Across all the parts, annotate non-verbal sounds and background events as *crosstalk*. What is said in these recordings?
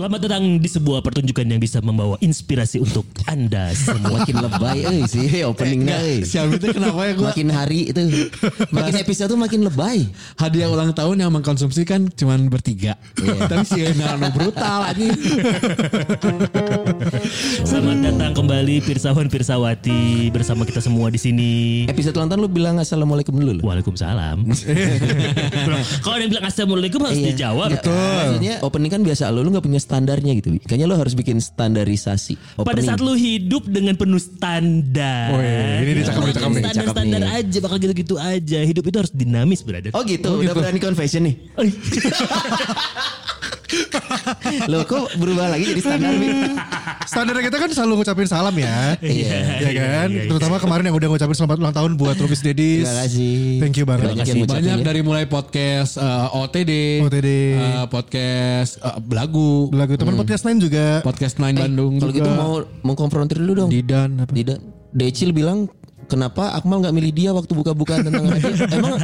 Selamat datang di sebuah pertunjukan yang bisa membawa inspirasi untuk Anda semua. Makin lebay euy sih openingnya euy. Siapa itu kenapa ya gue Makin hari itu *laughs* makin episode tuh makin lebay. hadiah ulang tahun yang mengkonsumsi kan cuman bertiga. *laughs* Tapi si Nano brutal aja. *laughs* Selamat datang kembali Pirsawan Pirsawati bersama kita semua di sini. Episode ulang tahun lu bilang assalamualaikum dulu. lu. Waalaikumsalam. Kalau ada yang bilang assalamualaikum harus Iya. dijawab. Nggak, Maksudnya opening kan biasa lu lu gak punya standarnya gitu. Kayaknya lu harus bikin standarisasi. Pada Opening. saat lu hidup dengan penuh standar. Oh, iya. Ini dicakap, dicakap nih. Cakep Standar-standar nih. aja bakal gitu-gitu aja. Hidup itu harus dinamis brother. Oh gitu, udah berani confession nih. *laughs* Loh kok berubah lagi jadi standar? Standar kita kan selalu ngucapin salam ya. Iya. Ya kan? iya, iya. Terutama kemarin yang udah ngucapin selamat ulang tahun buat Rubis Dedis. Terima kasih. Thank you banget. Banyak kasih. Banyak ya. dari mulai podcast eh, OTD, OTD. eh, podcast eh, Belagu, Lagu teman podcast lain juga. podcast Nine Bandung Kalau juga. gitu mau mau konfrontir dulu dong. Didan apa? Tidak. Decil bilang kenapa Akmal nggak milih dia waktu buka-bukaan tentang radio? *laughs* Emang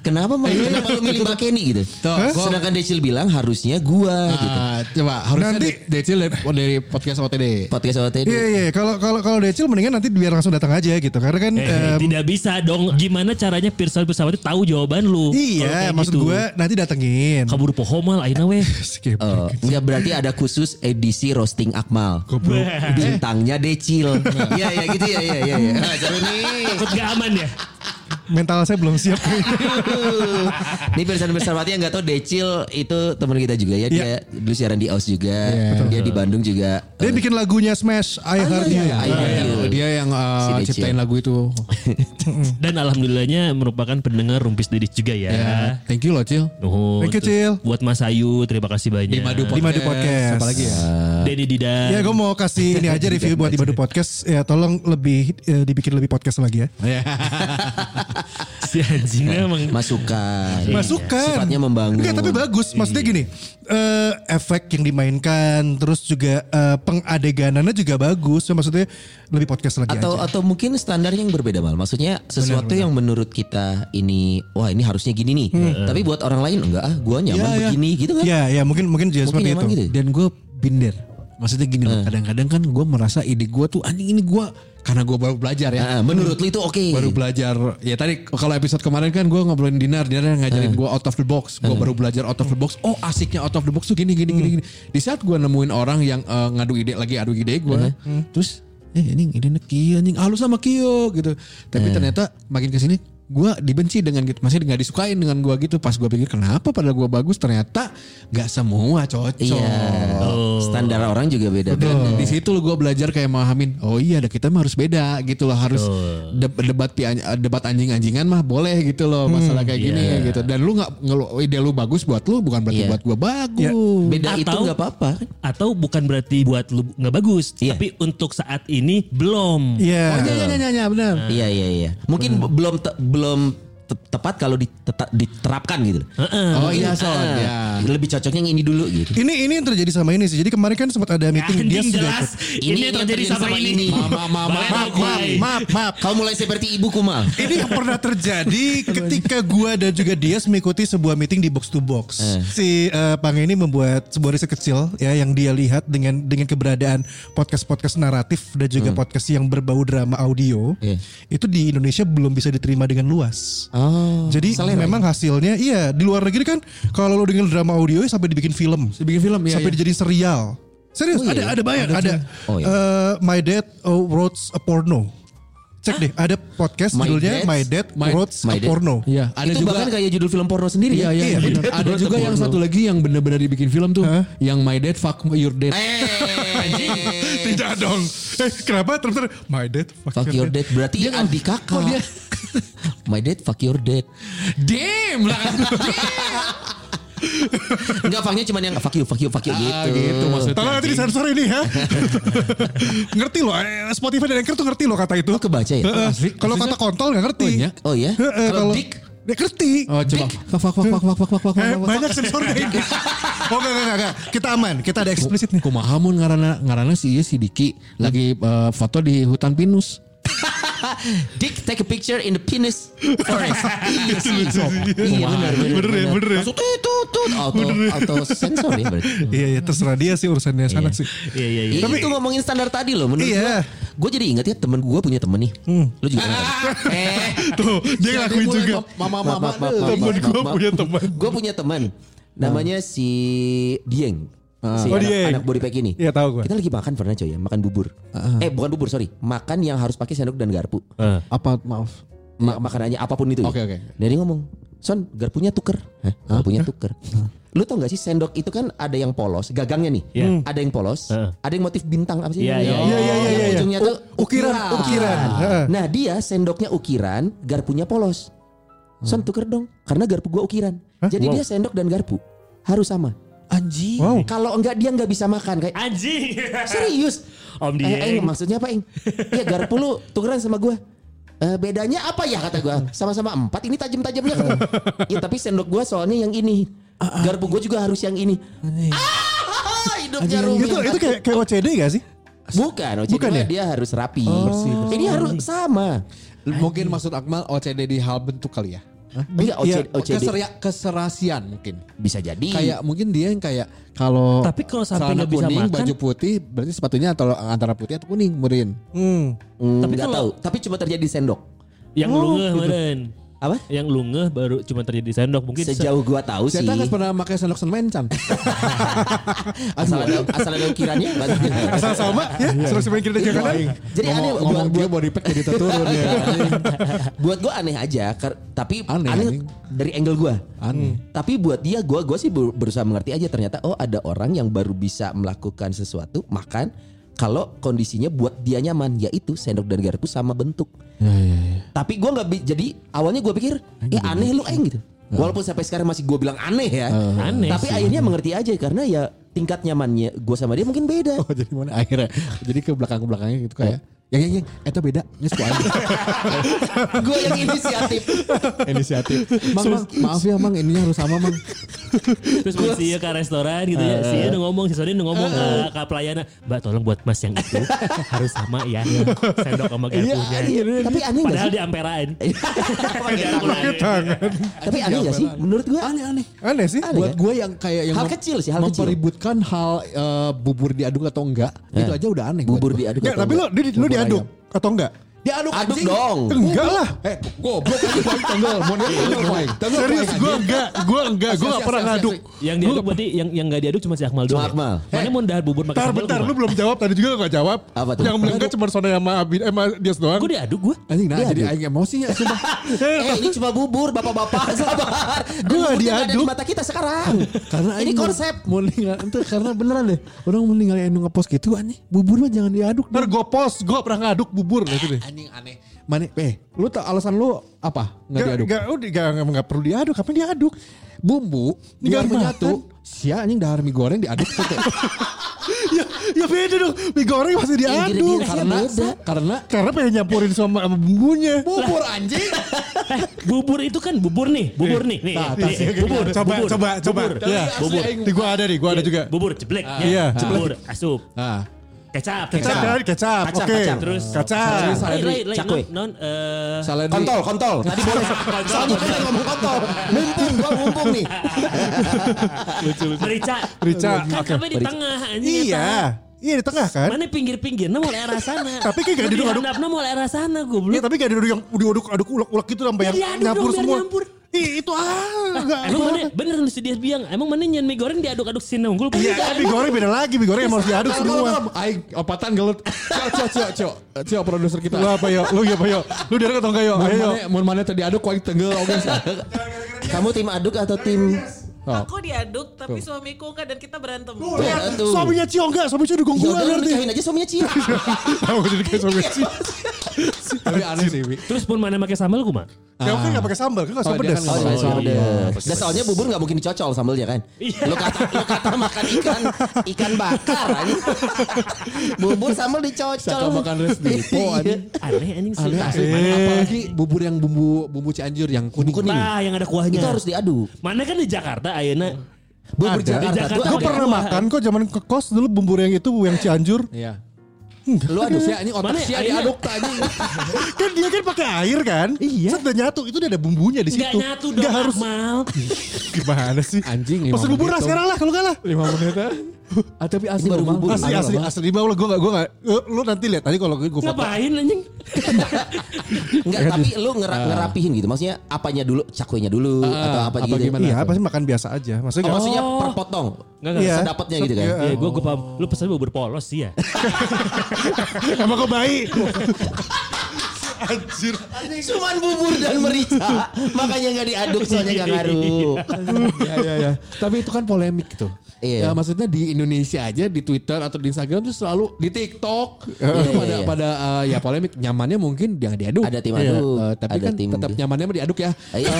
kenapa mal? Kenapa lu milih Mbak Kenny gitu? Tuh, gua- Sedangkan Decil bilang harusnya gua gitu. Ah, coba harusnya Nanti- Nanti, Decil dari, dari podcast OTD. Podcast OTD. Iya iya kalau kalau kalau Decil mendingan nanti biar langsung datang aja gitu karena kan Eh, em, tidak bisa dong. Gimana caranya Pirsawan Pirsawati tahu jawaban lu? Iya maksud gitu. gue nanti datengin. kabur pohomal aina weh. *laughs* Skip. Oh, enggak berarti ada khusus edisi roasting Akmal. Bintangnya Decil. Iya iya gitu ya iya iya. iya. Ah, Seru nih. Takut gak aman ya? Mental saya belum siap. *laughs* Ini persen bersawati yang nggak tahu Decil itu teman kita juga ya. Dia dulu siaran di Aus juga. Dia di Bandung juga. Dia bikin lagunya Smash I Heart You. iya, iya. Iya, Dia yang eh, Si ciptain lagu itu. *laughs* Dan alhamdulillahnya merupakan pendengar Rumpis Dedis juga ya. Ya, thank you loh Cil. Oh, Thank you, tuh. Cil. Buat Mas Ayu, terima kasih banyak. Di Madu Podcast. Di Madu Podcast. Apa lagi ya? Denny Didan. Ya gue mau kasih ini aja review buat di Madu Podcast. Ya tolong lebih eh, dibikin lebih podcast lagi ya. *laughs* Iya. si anjingnya emang Masukan. Masukan. Sifatnya membangun. Enggak tapi bagus. Maksudnya gini. eh, efek yang dimainkan. Terus juga eh, pengadeganannya juga bagus. So, maksudnya lebih podcast lagi atau aja. atau mungkin standarnya yang berbeda mal maksudnya sesuatu yang menurut kita ini wah ini harusnya gini nih tapi buat orang lain enggak ah gua nyaman Ya, ya. begini gitu kan Ya ya mungkin mungkin juga mungkin seperti itu. gitu Dan gue binder. Maksudnya gini loh, kadang-kadang kan gue merasa ide gue tuh anjing ini gue karena gue baru belajar ya. Nah, menurut lu itu oke. Baru belajar. Ya tadi kalau episode kemarin kan gue ngobrolin dinar dinar yang ngajarin gue out of the box. Gue baru belajar out of the box. Oh asiknya out of the box tuh gini gini gini gini. Di saat gue nemuin orang yang eh, ngadu ide lagi adu ide gue terus eh ini ide kieu anjing. Halus sama kio gitu. Tapi ternyata makin ke sini gue dibenci dengan gitu masih nggak disukain dengan gue gitu. Pas gue pikir kenapa padahal gue bagus ternyata nggak semua cocok. Iya standar orang juga beda dan di situ gue belajar kayak memahamin oh iya ada kita mah harus beda gitu loh harus deb- debat debat anjing-anjingan mah boleh gitu loh masalah kayak gini gitu. Dan lu nggak ide lu bagus buat lu bukan berarti Iya. buat gue bagus. Beda itu Atau- nggak apa-apa. atau bukan berarti buat lu nggak bagus, Iya. tapi untuk saat ini belum. Iya. oh iya iya iya, iya benar. Iya iya iya. Mungkin belum belum curriculum tepat kalau diterapkan gitu oh iya Mungkin, soal ah, ya lebih cocoknya yang ini dulu gitu Ini ini yang terjadi sama ini sih. Jadi kemarin kan sempat ada meeting dia Anjing sudah ikut. Ini, yang terjadi sama, ini. Mama, mama, Balik maaf, lagi. Maaf, maaf, maaf. kau mulai seperti ibuku mal Ini yang pernah terjadi ketika gua dan juga dia mengikuti sebuah meeting di box to box. Si eh, Pang ini membuat sebuah riset kecil ya yang dia lihat dengan dengan keberadaan podcast-podcast naratif dan juga podcast yang berbau drama audio. Iya. Itu di Indonesia belum bisa diterima dengan luas. Oh Jadi memang hasilnya iya di luar negeri kan kalau lo dengan drama audio sampai dibikin film, bikin film ya sampai dijadiin serial. Serius Oh, iya, ada ada banyak ada. Oh, iya. Eh, My Dad Wrote a Porno. Cek deh ada podcast My judulnya Dad- My Dad My- Wrote My a Dad- Porno. Iya, ada itu juga bahkan kayak judul film porno sendiri Iya, ya iya, Iya. Ada juga yang satu lagi yang benar-benar dibikin film tuh, Hah? yang My Dad Fuck Your Dad. Eh, *laughs* Tidak dong. Eh, kenapa terus terus My Dad Fuck, fuck your dad berarti Dia adik kakak. Oh, dia- *laughs* My dad fuck your dad. Damn lah. *laughs* Enggak faknya cuma yang fuck you, fuck you, fuck you gitu. Ah, gitu maksudnya. Tolong nanti disensor ini ya. *laughs* ngerti loh, eh, Spotify dan Anchor tuh ngerti loh kata itu. Oh, kebaca ya? Asli? Kalau kata kontol nggak ngerti. Oh, iya? Oh ya? Heeh, Kalau Kalau dick dia ngerti. Oh coba. Fuck fuck fuck fuck fuck fuck fuck fuck. Eh, banyak sensornya ini. *laughs* Oh enggak, enggak, enggak. Kita aman. Kita ada eksplisit nih. Kumaha mun ngaranna ngaranna si ieu si Diki lagi eh, foto di hutan pinus. *laughs* Dick take a picture in the penis forest. *laughs* iya sih. Iya benar benar. Bener ya, bener ya. Langsung tut tut tut auto auto sensor ya berarti. Iya, iya, terserah dia sih urusannya sana sih. Iya iya iya. Tapi itu ngomongin standar tadi loh menurut Iya. gue. Gue jadi ingat ya temen gue punya temen nih. Lu juga *laughs* eh, Tuh, dia ngelakuin juga. Mama mama. Temen gua punya teman. Gue punya teman. Namanya si Dieng. Si Oh, anak, Dieng. anak body pack ini. Iya, tahu gua. Kita lagi makan pernah coy ya, makan bubur. Eh bukan bubur sorry, makan yang harus pakai sendok dan garpu. Eh. Apa maaf. Ma- makanannya apa pun itu. ya. Oke, oke. Dan dia ngomong, Son, garpunya tuker. Hah? Garpunya tuker. Lu tau gak sih sendok itu kan ada yang polos, gagangnya nih. Iya. Ada yang polos, Heeh. ada yang motif bintang apa sih? Iya, iya, iya, iya, yang iya, iya. Ujungnya tuh Ukiran, ukiran. Heeh. Nah dia sendoknya ukiran, garpunya polos. Son tuker dong, karena garpu gua ukiran. Jadi dia sendok dan garpu harus sama. Anjing. Wow. Kalau enggak dia nggak bisa makan kayak Anjing. serius. Om Eh, Eng, Dieng. maksudnya apa Eng? Ya garpu lu tukeran sama gua. Eh, bedanya apa ya kata gua? Sama-sama empat ini tajam-tajamnya kan. ya tapi sendok gua soalnya yang ini. Garpu gua juga harus yang ini. Ah, hidupnya rumit. Itu itu kayak kayak OCD gak sih? Bukan, OCD Bukan ya? dia harus rapi. Ini harus sama. Mungkin maksud Akmal OCD di hal bentuk kali ya. Enggak OCD, Iya, OCD. Keseria- keserasian mungkin. bisa jadi. Kayak mungkin dia yang kayak kalau Tapi kalau sampai nggak bisa kuning, makan- baju putih berarti sepatunya atau antara putih atau kuning murin. Hmm. Hmm, Tapi nggak kalau- tahu. Tapi cuma terjadi di sendok. Yang Oh, lu ngeh gitu. meren. Apa? Yang lu ngeh baru cuma terjadi di sendok mungkin. se- Sejauh gua tahu sih. Saya pernah pakai sendok semencan. *laughs* Asal ada asal ada ukirannya. Asal sama ya, suruh semain kiri dan kanan. Jadi aneh buat, dia body pack jadi terturun ya. *laughs* buat gue aneh aja kar- tapi Aneh, aneh, dari angle gue Aneh. tapi buat dia gue gue sih ber- berusaha mengerti aja ternyata oh ada orang yang baru bisa melakukan sesuatu makan kalau kondisinya buat dia nyaman yaitu sendok dan garpu sama bentuk. Tapi gue nggak jadi awalnya gue pikir eh aneh lu eng gitu. Walaupun sampai sekarang masih gue bilang aneh ya. Aneh tapi sih. akhirnya mengerti aja karena ya tingkat nyamannya gue sama dia mungkin beda. Oh jadi mana? Akhirnya. Jadi ke belakang ke belakangnya gitu kayak yang yang yang itu beda. Nyes aja. *laughs* Gue yang inisiatif. *laughs* Inisiatif. Mang, mang maaf ya mang. Ininya harus sama mang. Terus pas dia ke restoran gitu ya, si udah ngomong, si Sony udah ngomong ke, ke pelayanan, Mbak tolong buat mas yang itu harus sama ya, sendok sama garpunya. Iya, tapi aneh gak Padahal sih? di amperain. *laughs* Tangan. tapi aneh gak sih? Menurut gue aneh aneh. Aneh sih. Aneh. buat ya? gue yang kayak yang Hal kecil sih, hal kecil. mempeributkan hal eh, bubur diaduk atau enggak itu aja udah aneh bubur diaduk tapi di, lu diaduk atau enggak? Diaduk aduk anjing. dong Enggak lah. eh goblok aja paling tanggal mau dia tanggal Serius gue enggak, gue enggak, gue enggak pernah asli, ngaduk. asli. Yang diaduk berarti yang yang enggak diaduk cuma si Akmal doang. Akmal. Mana mau dahar bubur pakai Bentar, sambal bentar, gua, lu belum jawab tadi juga lu gak jawab. Apa tuh? Yang melengket cuma Sona sama Abi, eh, Dias doang. Gue diaduk gue. anjing nah jadi aing emosi ya sumpah *laughs* eh ini cuma bubur bapak-bapak *laughs* sabar Gua ada diaduk. di mata kita sekarang karena ini konsep mau ninggal itu karena beneran deh orang mau ninggal yang ngepost gitu anjing bubur mah jangan diaduk Ntar gue post, gue pernah ngaduk bubur gitu deh. Anjing aneh. Mana eh lu tau alasan lu apa? Nggak Gak, diaduk? gak, udah, gak, gak, gak perlu diaduk, kapan diaduk? bumbu biar menyatu. Sia anjing dahar mie goreng diaduk tuh *laughs* ya, ya beda dong, mie goreng masih diaduk. Ingredients-nya karena beda. karena Karena pengen nyampurin sama, sama bumbunya. bubur anjing. Eh, *laughs* bubur itu kan bubur nih, bubur nih, nih, Nah, nih, tas- nih, bubur, coba, bubur, coba, coba. bubur, Iya. bubur, Di gua ada nih, gua ada juga. bubur ceblek, iya, ya, bubur, asup, ah kecap, Kecap, kecap, Kacang, oke. kacang. terus lain, cakwe. non, non, eh, kontol kontol. Tadi boleh *laughs* soalnya kita ngomong kontol. Mumpung gua mumpung nih. Merica, Merica, kan oke. kami di tengah, Iya, iya di tengah kan? Mana pinggir-pinggir, nah mau arah sana. *laughs* Tapi kayak gak diduk-aduk. Nah mau arah sana gue belum. Iya tapi gak diaduk yang diaduk aduk ulek-ulek gitu sampai yang Ya diaduk nyampur semua. nyampur. Ih, itu ah, enggak. Emang mana bener lu dia bilang, emang mana nyen mie goreng diaduk-aduk sini unggul Iya, kan mie goreng beda lagi, mie goreng yang harus diaduk semua. Aing opatan gelut. Cio cio cio cio. Cio produser kita. Lu apa yo? Lu apa yo? Lu diaduk atau enggak yo? Mun Ayo mun mana tadi aduk kau tenggel oke. kamu tim aduk atau tim Oh. Aku diaduk tapi suamiku enggak dan kita berantem. Ya, tuh. Suaminya Cio enggak, suami Cio dukung Ya udah lu berarti. nikahin aja suaminya Cia *laughs* Tahu jadi kayak suami Cio. *laughs* Tapi aneh sih. Wi. Terus pun mana pakai sambal kumaha? Ya kan nggak pakai sambal, kan nggak suka Oh, pedas. Oh, iya, Oh, iya, iya. Dan soalnya bubur nggak mungkin dicocol sambelnya kan. Lu kata lu kata makan ikan ikan bakar anjing. Bubur sambal dicocol. Saka makan res di po, Iya. anjing. Aneh anjing sih. Aneh. Apalagi bubur yang bumbu bumbu Cianjur yang kuning. kuning. Nah, yang ada kuahnya. Itu harus diaduk. Mana kan di Jakarta ayeuna Bubur. Jakarta, Jakarta Gue pernah makan kok zaman ke kos dulu bumbu yang itu yang Cianjur. Iya. Lu aduk Si anjing otak Mana si airnya? diaduk anjing. *laughs* kan dia kan pakai air kan? Iya. Set udah nyatu, itu udah ada bumbunya di Enggak situ. nyatu dong Nggak harus Akmal. gimana sih? Anjing, Pesen bubur sekarang lah kalau nggak lah. 5 menit ah. Tapi asli baru bubur. Asli asli asli di bawah gue nggak gue nggak. eh, Lu nanti lihat tadi kalau gue foto. Ngapain anjing? Enggak, tapi lu ngera ngerapihin gitu. Maksudnya apanya dulu, cakuinya dulu atau apa, apa gitu. gimana? Iya, pasti makan biasa aja. Maksudnya Oh, nggak- maksudnya per potong. Enggak enggak. Iya. Sedapatnya gitu kan. Iya. Iya, gue gue paham. Lu pesan bubur polos sih ya. *laughs* Emang kok baik? *laughs* Anjir. Cuman bubur dan merica, makanya nggak diaduk soalnya nggak ngaruh. Iya iya iya. Tapi itu kan polemik gitu. Iya. Ya maksudnya di Indonesia aja di Twitter atau di Instagram tuh selalu di TikTok itu Iya, pada iya. pada eh, ya polemik nyamannya mungkin yang diaduk. Ada tim Iya. aduk, Eh, tapi ada kan tim tetap di- nyamannya mah diaduk ya. Iya.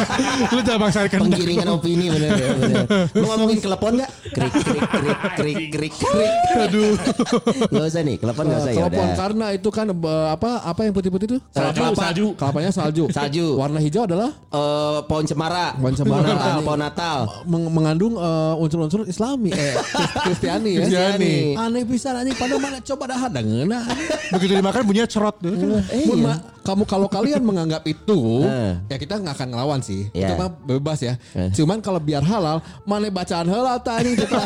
*laughs* Lu jangan kehendak. Penggiringan opini bener bener. Lu ngomongin kelepon nggak? Krik krik krik krik krik krik. Aduh. Gak usah nih, kelepon gak usah ya Telepon udah. karena itu kan eh, apa apa yang putih-putih itu? Salju, Kelapa. salju. Kelapanya salju. Salju. Warna hijau adalah Eh, pohon cemara. Pohon cemara. Natal, pohon Natal. meng- mengandung eh, unsur-unsur Islami eh Kristiani ya. Kristiani. Aneh pisan anjing pada mana coba dah ada ngeunah. Begitu dimakan bunyinya cerot. Eh, Mun iya. kamu kalau kalian menganggap itu Eh. ya kita nggak akan ngelawan sih. Iya. Itu mah bebas ya. Eh. Cuman kalau biar halal, mana bacaan halal tadi kita.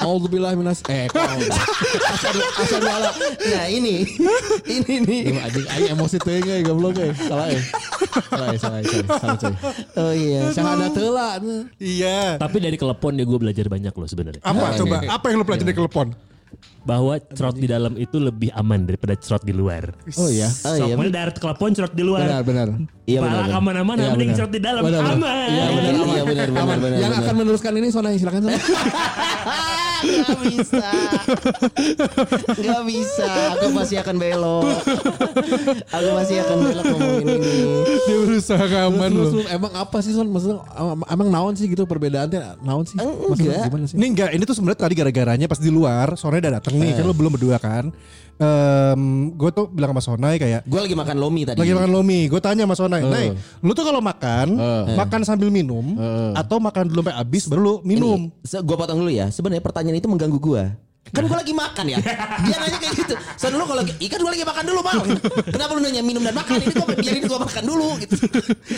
Auzubillah minas eh asal asal halal. Nah ini, ini nih. Anjing aing emosi teuing euy goblok euy. Salah euy. Salah euy, salah euy, salah coy. Oh iya. Syahadat heula. Iya. Tapi dari kelepon ya gue belajar banyak loh sebenarnya. Apa coba? Apa yang lu pelajari dari telepon? Bahwa cerot di dalam itu lebih aman daripada cerot di luar. Oh iya. Oh iya. Soalnya dari telepon cerot di luar. Benar benar. Iya benar. Pala benar. aman-aman, Iya, mending benar. cerot di dalam Benar, benar. aman. Iya benar, iya benar, benar, benar. Yang benar. akan meneruskan ini Sona silakan Sona. Gak bisa Gak bisa Aku masih akan belok Aku masih akan belok ngomongin ini Dia berusaha aman Terus, loh. terus, emang apa sih Son? Maksudnya em- emang naon sih gitu perbedaannya? Naon sih? Maksudnya Enggak. gimana sih? Ini enggak, ini tuh sebenarnya tadi gara-garanya pas di luar, Sonai udah dateng nih, kan lu belum berdua kan. gue tuh bilang sama Sonai kayak Gue lagi makan lomi tadi. Lagi makan lomi, gue tanya sama Sonai, Nay, lu tuh kalau makan, makan sambil minum, atau makan dulu sampai habis baru lu minum. Gue potong dulu ya. Sebenarnya pertanyaan itu mengganggu gue Kan gue lagi makan ya? *laughs* Dia nanya kayak gitu. Son lu kalau Ikan gue lagi makan dulu bang. Kenapa lu nanya minum dan makan? Ini gue biarin gue makan dulu gitu.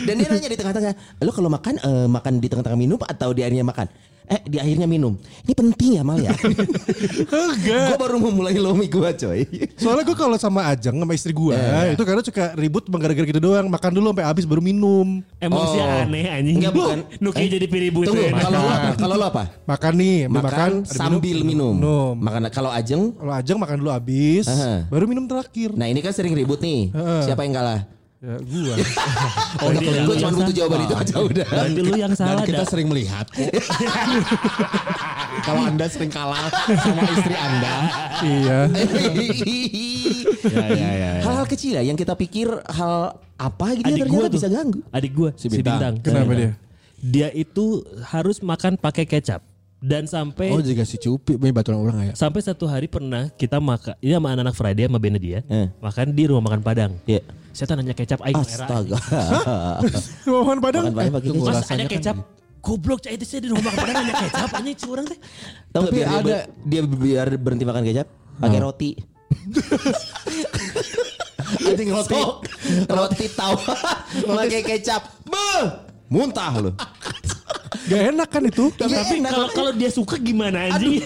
Dan dia nanya di tengah-tengah Lu kalau makan eh, Makan di tengah-tengah minum Atau di akhirnya makan Eh di akhirnya minum Ini penting ya Mal ya *laughs* Enggak. Gue baru memulai lomi gue coy Soalnya gue kalau sama Ajeng sama istri gue, itu karena suka ribut cuma gara-gara gitu doang, makan dulu sampai habis baru minum. Emosi Oh. aneh anjing. Enggak, bukan. *laughs* Nuki Eh, jadi piribut. Tunggu ya. Kalau lu apa? Kalau lu apa? Makan nih, Makan, makan, sambil minum. Minum. Makan kalau Ajeng Kalau Ajeng makan dulu habis, Aha. baru minum terakhir. Nah ini kan sering ribut nih Siapa yang kalah? Ya, gua. *laughs* Oh, dia Gue lu cuma butuh jawaban itu aja udah Berarti lu yang Dan salah kita dah. sering melihat. *laughs* Kalau anda sering kalah sama istri anda. iya. *laughs* Ya ya ya. Hal-hal kecil ya yang kita pikir hal apa gitu ya Adik ternyata gua tuh. bisa ganggu. Adik gua si Bintang. Bintang. Kenapa dia? Dia itu harus makan pakai kecap. Dan sampai Oh juga si Cupi, ini baturan orang ya. sampai satu hari pernah kita makan ini sama anak-anak Friday sama Bene dia Eh. makan di rumah makan Padang. Ya. Saya tuh nanya kecap aing merah. Astaga. Makan padang. Makan padang kecap. Mas ada kecap. Goblok cah itu saya di rumah Padang nanya kecap anjing curang teh. Tahu nggak Tapi biar dia, ada- ber- dia biar berhenti makan kecap pakai roti. *laughs* Anjing roti. Roti tahu pakai kecap. Muntah lu. Gak enak kan itu? Tapi kalau kalau dia suka gimana anjing?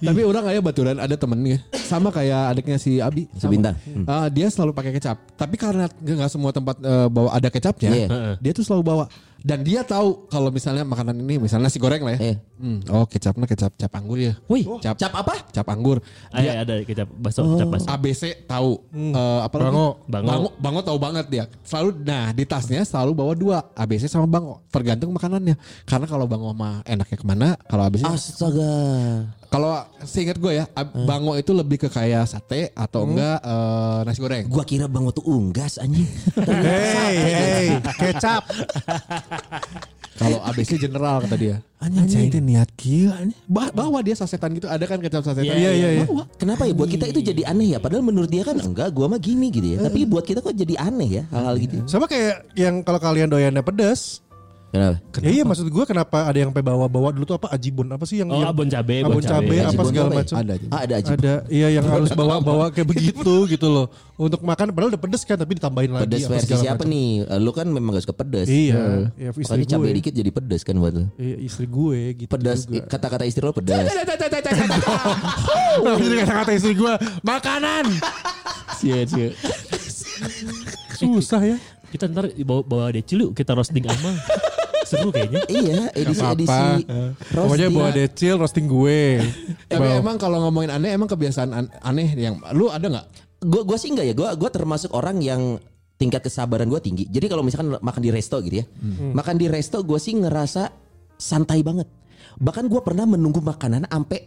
Tapi orang kayak baturan ada temennya sama kayak adiknya si Abi. Si sama. Bintang. Ah, dia selalu pakai kecap. Tapi karena nggak nggak semua tempat eh, bawa ada kecapnya, Iya. dia tuh selalu bawa. Dan dia tahu kalau misalnya makanan ini misalnya nasi goreng lah ya. Iya. Hmm, oh kecapnya kecap cap anggur ya. Wih, Cap Cap apa? cap anggur. ada ada kecap baso, kecap baso. ABC tahu Eh, apa lagi? Bango. Bango. bango bango tahu banget dia selalu nah di tasnya selalu bawa dua ABC sama bango tergantung makanannya Karena kalau Bango mah enaknya ke mana? Kalau habisnya Astaga. Kalau seingat gue ya, ab- Bango itu lebih ke kayak sate atau enggak eh, nasi goreng. Gua kira Bang tuh unggas anjing. Hey, hey, kecap. Kalau ABC general kata dia. Anjing saya itu niat kieu anjing. Ba- bawa dia sasetan gitu, ada kan kecap sasetan. Iya, iya, iya. Kenapa ya buat kita itu jadi aneh ya? Padahal menurut dia kan enggak, gua mah gini gitu ya. Tapi buat kita kok jadi aneh ya hal-hal gitu. Sama kayak yang kalau kalian doyannya pedas. Kenapa? Ya iya maksud gue kenapa ada yang sampai bawa-bawa dulu tuh apa ajibun apa sih yang Oh, yang- abon cabe, abon cabe apa Ajibun segala apa ya? macam. Ada aja. Ah, ada aja. Ada iya yang *laughs* harus bawa-bawa kayak begitu gitu loh. Untuk makan padahal udah pedes kan tapi ditambahin lagi Pedas apa versi siapa macam. nih? Eh, Lu kan memang gak suka pedas. Iya, ya, istri Makanya cabai gue. dikit jadi pedas kan buat lu. Iya, istri gue gitu. Pedas, kata-kata istri lo pedas. Jadi kata-kata istri gue makanan. Cie, cie. Susah ya. Kita ntar bawa, bawa decil yuk, kita roasting Amang. Seru kayaknya. iya, edisi-edisi Apa? Pokoknya roasting. bawa decil roasting gue. Tapi emang kalau ngomongin aneh, emang kebiasaan an- aneh yang lu ada nggak? Gue gua sih enggak ya, gue gua termasuk orang yang tingkat kesabaran gue tinggi. Jadi kalau misalkan makan di resto gitu ya, makan di resto gue sih ngerasa santai banget. Bahkan gue pernah menunggu makanan sampai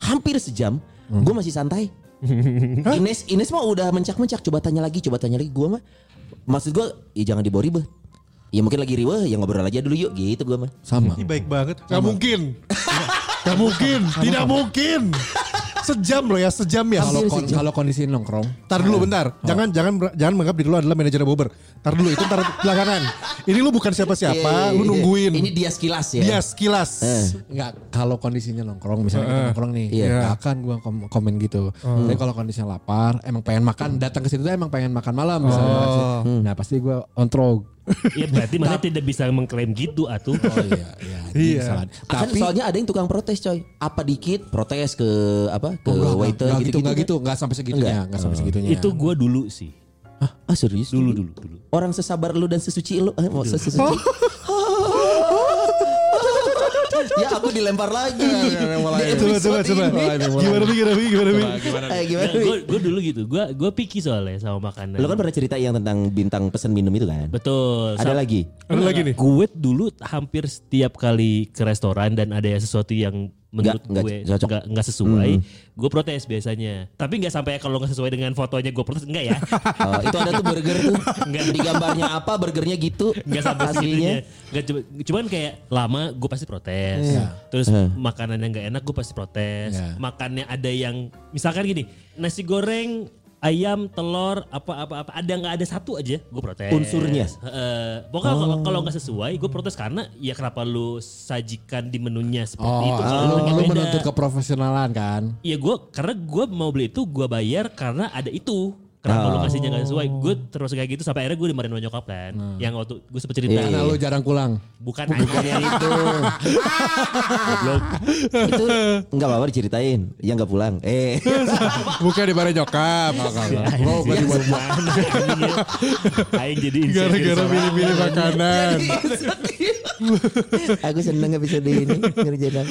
hampir sejam, gue masih santai. *laughs* Ines Ines mah udah mencak-mencak, coba tanya lagi, coba tanya lagi. Gue mah, maksud gue, ya jangan dibawa ribet. Ya mungkin lagi riweh, ya ngobrol aja dulu yuk, gitu gue mah. Sama. Ini baik banget. Gak mungkin. Gak mungkin. Tidak mungkin. Sejam loh ya, sejam ya. Kalau kon- kalau kondisi nongkrong, Tar dulu bentar. Jangan jangan jangan menganggap diri lu adalah manajer Bober. Tar dulu itu tar belakangan. Ini lu bukan siapa-siapa, Iya, lu iya, nungguin. Ini dia sekilas ya. Dia sekilas. Enggak, kalau kondisinya nongkrong, misalnya kita nongkrong nih, Iya. nggak akan gua kom- komen gitu. Tapi kalau kondisinya lapar, emang pengen makan, datang ke situ tuh emang pengen makan malam misalnya. Nah pasti gua ontrog. Iya *laughs* berarti mana tidak bisa mengklaim gitu atuh. Oh iya, iya. *laughs* Iya. Salah. Kan Tapi soalnya ada yang tukang protes coy. Apa dikit protes ke apa ke Oh, enggak, waiter enggak, gitu, gitu, enggak gitu, enggak sampai segitunya, Enggak. enggak sampai segitunya. Itu gue dulu sih. Ah serius? Dulu dulu dulu. Orang sesabar lu dan sesuci lu. Eh, mau sesuci. *laughs* ya aku dilempar lagi. *laughs* Di Coba coba coba. Gimana nih gimana nih gimana nih? Eh, gimana? gue Wi? dulu gitu. Gue gue picky soalnya sama makanan. Lu kan pernah cerita yang tentang bintang pesan minum itu kan? Betul. Ada lagi? Ada lagi nih. Gue dulu hampir setiap kali ke restoran dan ada sesuatu yang menurut Nggak- nggak gue cocok. nggak nggak sesuai, gue protes biasanya. Tapi nggak sampai kalau nggak sesuai dengan fotonya gue protes enggak ya? *laughs* Oh, itu ada tuh burger tuh. Di gambarnya apa burgernya gitu. Nggak sampai. Nggak cuma, cuman kayak lama gue pasti protes. Terus makanan yang nggak enak gue pasti protes. Iya. Makannya ada yang misalkan gini nasi goreng ayam telur apa apa apa ada nggak ada satu aja gue protes Unsurnya? Heeh. pokoknya kalau- kalau nggak sesuai gue protes karena ya kenapa lu sajikan di menunya seperti Oh, itu lu, kalau lu beda. menuntut keprofesionalan kan? Iya gue karena gue mau beli itu gue bayar karena ada itu. Kenapa lu kasihnya gak sesuai? Gue terus kayak gitu sampai akhirnya gue dimarahin sama nyokap kan. Yang waktu gue sempet cerita. Iya, Karena lu jarang pulang. Bukan Bukan yang itu. Goblok. itu enggak apa-apa diceritain. Yang enggak pulang. Eh. *laughs* Bukan di bare nyokap. Oh, berarti buat? Aing jadi Gara-gara pilih-pilih makanan. *laughs* Aku seneng episode ini ngerjain.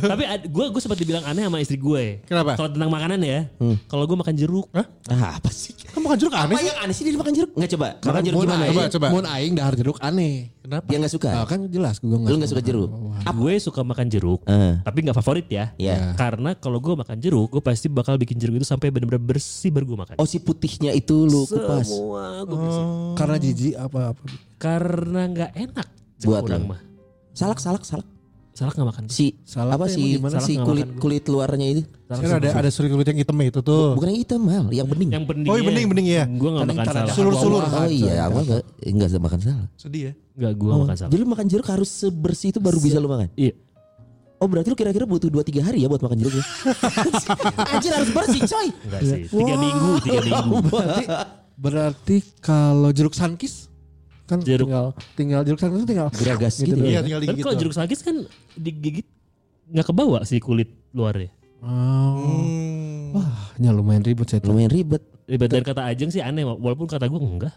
Tapi gue gue sempat dibilang aneh sama istri gue. Kenapa? Kalau tentang makanan ya. Kalau gue makan jeruk. Ah, apa sih? Kamu makan jeruk aneh Apa sih? yang aneh sih dari makan jeruk? Enggak coba. Makan jeruk Mun gimana? aing, Coba, coba. Mun aing dahar jeruk aneh. Kenapa? Dia enggak suka. Nah, kan jelas gue Lu enggak suka jeruk? Gue suka makan jeruk. Eh. Tapi nggak favorit ya. Iya. Karena kalau gue makan jeruk, gue pasti bakal bikin jeruk itu sampai benar-benar bersih baru gue makan. Oh si putihnya itu lu kupas. Semua gue bersih. Karena jijik apa apa. Karena nggak enak. Buat orang lu. mah. Salak, salak, salak. Salah nggak makan. Si Salak apa sih si Salak kulit gua. kulit luarnya itu? Kan ada ada sulit-sulit yang hitam itu tuh. Bukan yang hitam mal, yang bening. Yang bening. Oh, iya, bening, bening, iya. Gue nggak makan salak. Sulur-sulur. Oh iya, aku enggak enggak bisa makan salak. Sedih ya. Enggak, gue Oh, makan salak. jadi lu makan jeruk harus sebersih itu baru bisa lu makan. Iya. Oh berarti lu kira-kira butuh 2-3 hari ya buat makan jeruk ya? *laughs* Anjir harus bersih coy. Enggak sih. Tiga minggu, tiga minggu. Berarti, berarti kalau jeruk sankis kan Jeruk. tinggal tinggal jeruk sankis itu tinggal Geragas gitu. doang. Iya tinggal Kan digigit. kalau jeruk sakit kan digigit nggak kebawa sih kulit luarnya. Oh. Hmm. Wah, nya lumayan ribet saya tuh. Lumayan ribet. Ribet dan kata Ajeng sih aneh, walaupun kata gue enggak.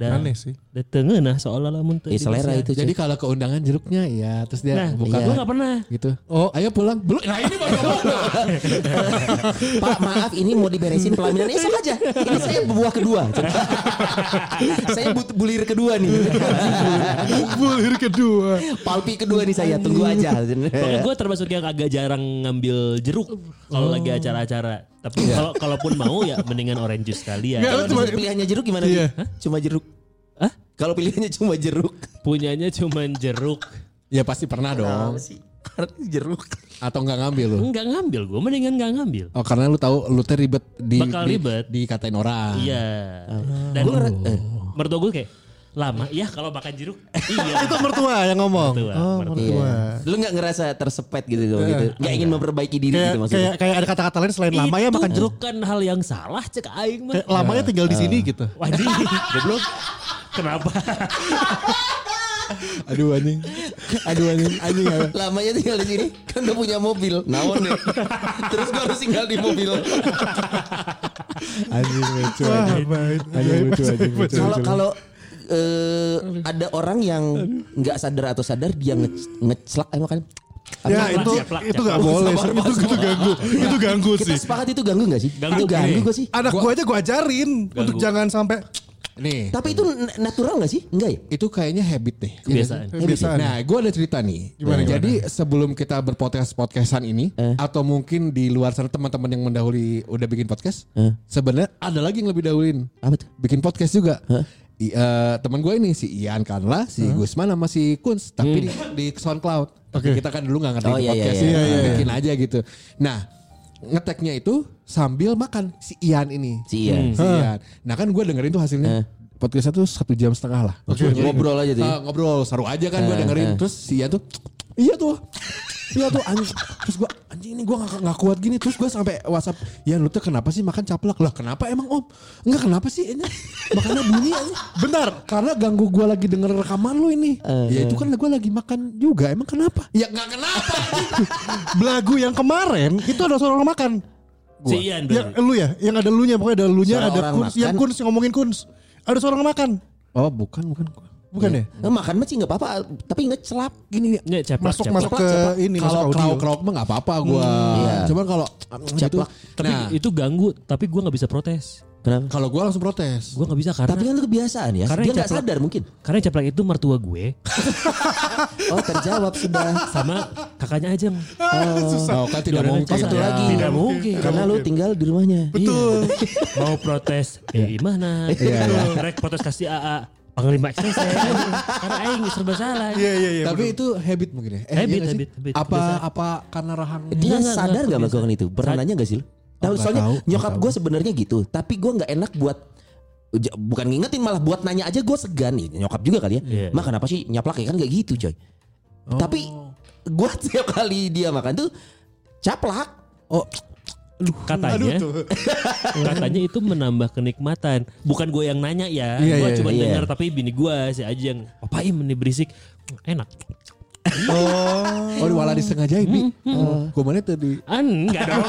Dan, Aneh sih. Da tengah nah seolah lamun teu Ya selera itu. Jadi kalau ke undangan jeruknya ya terus dia Nah, buka gue gak pernah. gitu. Oh, ayo pulang. Belum. Nah, ini baru. *laughs* Pak maaf ini mau diberesin pelaminan esok aja. Ini saya buah kedua. *laughs* saya but bulir kedua nih. *laughs* Bulir kedua. Palpi kedua nih saya. Tunggu aja. Pokoknya gue termasuk yang agak jarang ngambil jeruk kalau lagi acara-acara. Tapi kalau kalaupun mau ya mendingan orange juice kali ya. Nggak, Kalau cuma- pilihannya jeruk gimana? Iya. Hah? Cuma jeruk. Hah? Kalau pilihannya cuma jeruk. Punyanya cuman jeruk. Ya pasti pernah dong. sih? Karena jeruk. Atau nggak ngambil lu. Enggak ngambil gue, mendingan nggak ngambil. Oh karena lu tahu lu teh ribet di Bakal di- ribet. dikatain orang. Iya. Dan mertua gue kayak lama ya kalau makan jeruk. iya. Itu mertua yang ngomong. Mertua, Oh, mertua. mertua. Lu nggak ngerasa tersepet gitu gitu. Nggak ingin memperbaiki diri Kayak, gitu maksudnya. kayak kayak ada kata-kata lain selain lama ya Itu makan jeruk. bukan hal yang salah cek aing mah. Kayak lamanya tinggal di sini gitu. Wajib, *laughs* goblok. Kenapa? *laughs* Aduh anjing. Aduh anjing. Anjing. Lamanya tinggal di sini kan udah punya mobil. Nawon deh. *laughs* Terus gua harus tinggal di mobil. Anjing lucu. Anjing. Anjing lucu anjing. Kalau kalau eh, ada orang yang nggak sadar atau sadar dia nge ngecelak emang kan. Ya Ceplak, itu ceplak, itu ceplak. gak boleh. Sabar, Itu itu ganggu. Itu ganggu Kita sih. sepakat itu ganggu gak sih? Ganggu itu ganggu gini. gak sih? Anak gue aja gue ajarin untuk jangan sampai Nih. Tapi itu na- natural gak sih? Enggak ya? Itu kayaknya habit deh. Kebiasaan. kebiasaan. Nah, gue ada cerita nih. Gimana, gimana? Jadi sebelum kita berpodcast podcastan ini, atau mungkin di luar sana teman-teman yang mendahului udah bikin podcast, Eh. sebenarnya ada lagi yang lebih dahuluin. Apa tuh? Bikin podcast juga. I- eh, teman gue ini si Ian Kanla, si Gusman sama si Kunz, tapi di, di SoundCloud. Tapi kita kan dulu nggak ngerti Oh, itu iya, iya, podcast, iya. ya. Iya, iya, bikin aja gitu. Nah, ngeteknya itu sambil makan si Ian ini. Si Ian. Si Ian. Nah kan gue dengerin tuh hasilnya. Podcastnya tuh satu jam setengah lah. Ngobrol aja tuh. Ah, ngobrol seru aja kan gue dengerin terus si Ian tuh iya tuh iya tuh anjing terus gue anjing ini gue gak, gak kuat gini. Terus gue sampai WhatsApp ya lu tuh kenapa sih makan caplak? Lah kenapa emang om? Enggak kenapa sih ini? Makannya bunyi aja. Bentar. karena ganggu gue lagi denger rekaman lu ini. Ya itu kan gue lagi makan juga. Emang kenapa? Ya nggak kenapa Belagu yang kemarin itu ada suara orang makan. Si Ian Yang berarti. lu ya, yang ada lunya pokoknya ada lunya Suara ada kuns, yang makan. kuns yang ngomongin kuns. Ada suara orang makan. oh bukan bukan Bukan ya? Nah, makan mah sih nggak apa-apa, tapi ngecelap gini Ya, ceplak, Masuk ceplak. masuk ke ini masuk kalau audio. krauk krauk mah nggak apa-apa gue iya. cuman kalau gitu. Tapi nah itu ganggu, tapi gue nggak bisa protes. Kenapa? kalau gue langsung protes Gue nggak bisa karena Tapi kan itu kebiasaan ya. Karena Dia nggak caplak- sadar mungkin. karena ceplak itu mertua gue *laughs* Oh terjawab sudah. sama kakaknya Ajeng. oh kan tidak mungkin Oh satu Ya, lagi. tidak mungkin. Karena lu tinggal di rumahnya. Betul. Mau protes, ya gimana? Iya, Rek protes kasih AA. Panglima saya karena aing serba salah. Iya iya iya. Tapi itu habit mungkin ya. Habit, iya habit, habit. Apa Kebiasaan. apa karena rahang Dia Enggak, enggak, sadar enggak, melakukan itu? Pernah nanya gak sih lu? Tahu nggak soalnya tahu, nyokap gue sebenarnya gitu. Tapi gue nggak enak buat bukan ngingetin malah buat nanya aja gue segan nih nyokap juga kali ya. Iya. Mak kenapa sih nyaplak ya kan gak gitu coy. Tapi gue setiap *laughs* kali dia makan tuh caplak. Oh, Katanya, *laughs* katanya itu menambah kenikmatan. Bukan gue yang nanya ya, Iya, gue iya, cuma iya. dengar tapi bini gue si Ajeng, papa im ini berisik, enak. oh malah disengajain bi. Oh, gue mana tadi. Ah, enggak dong.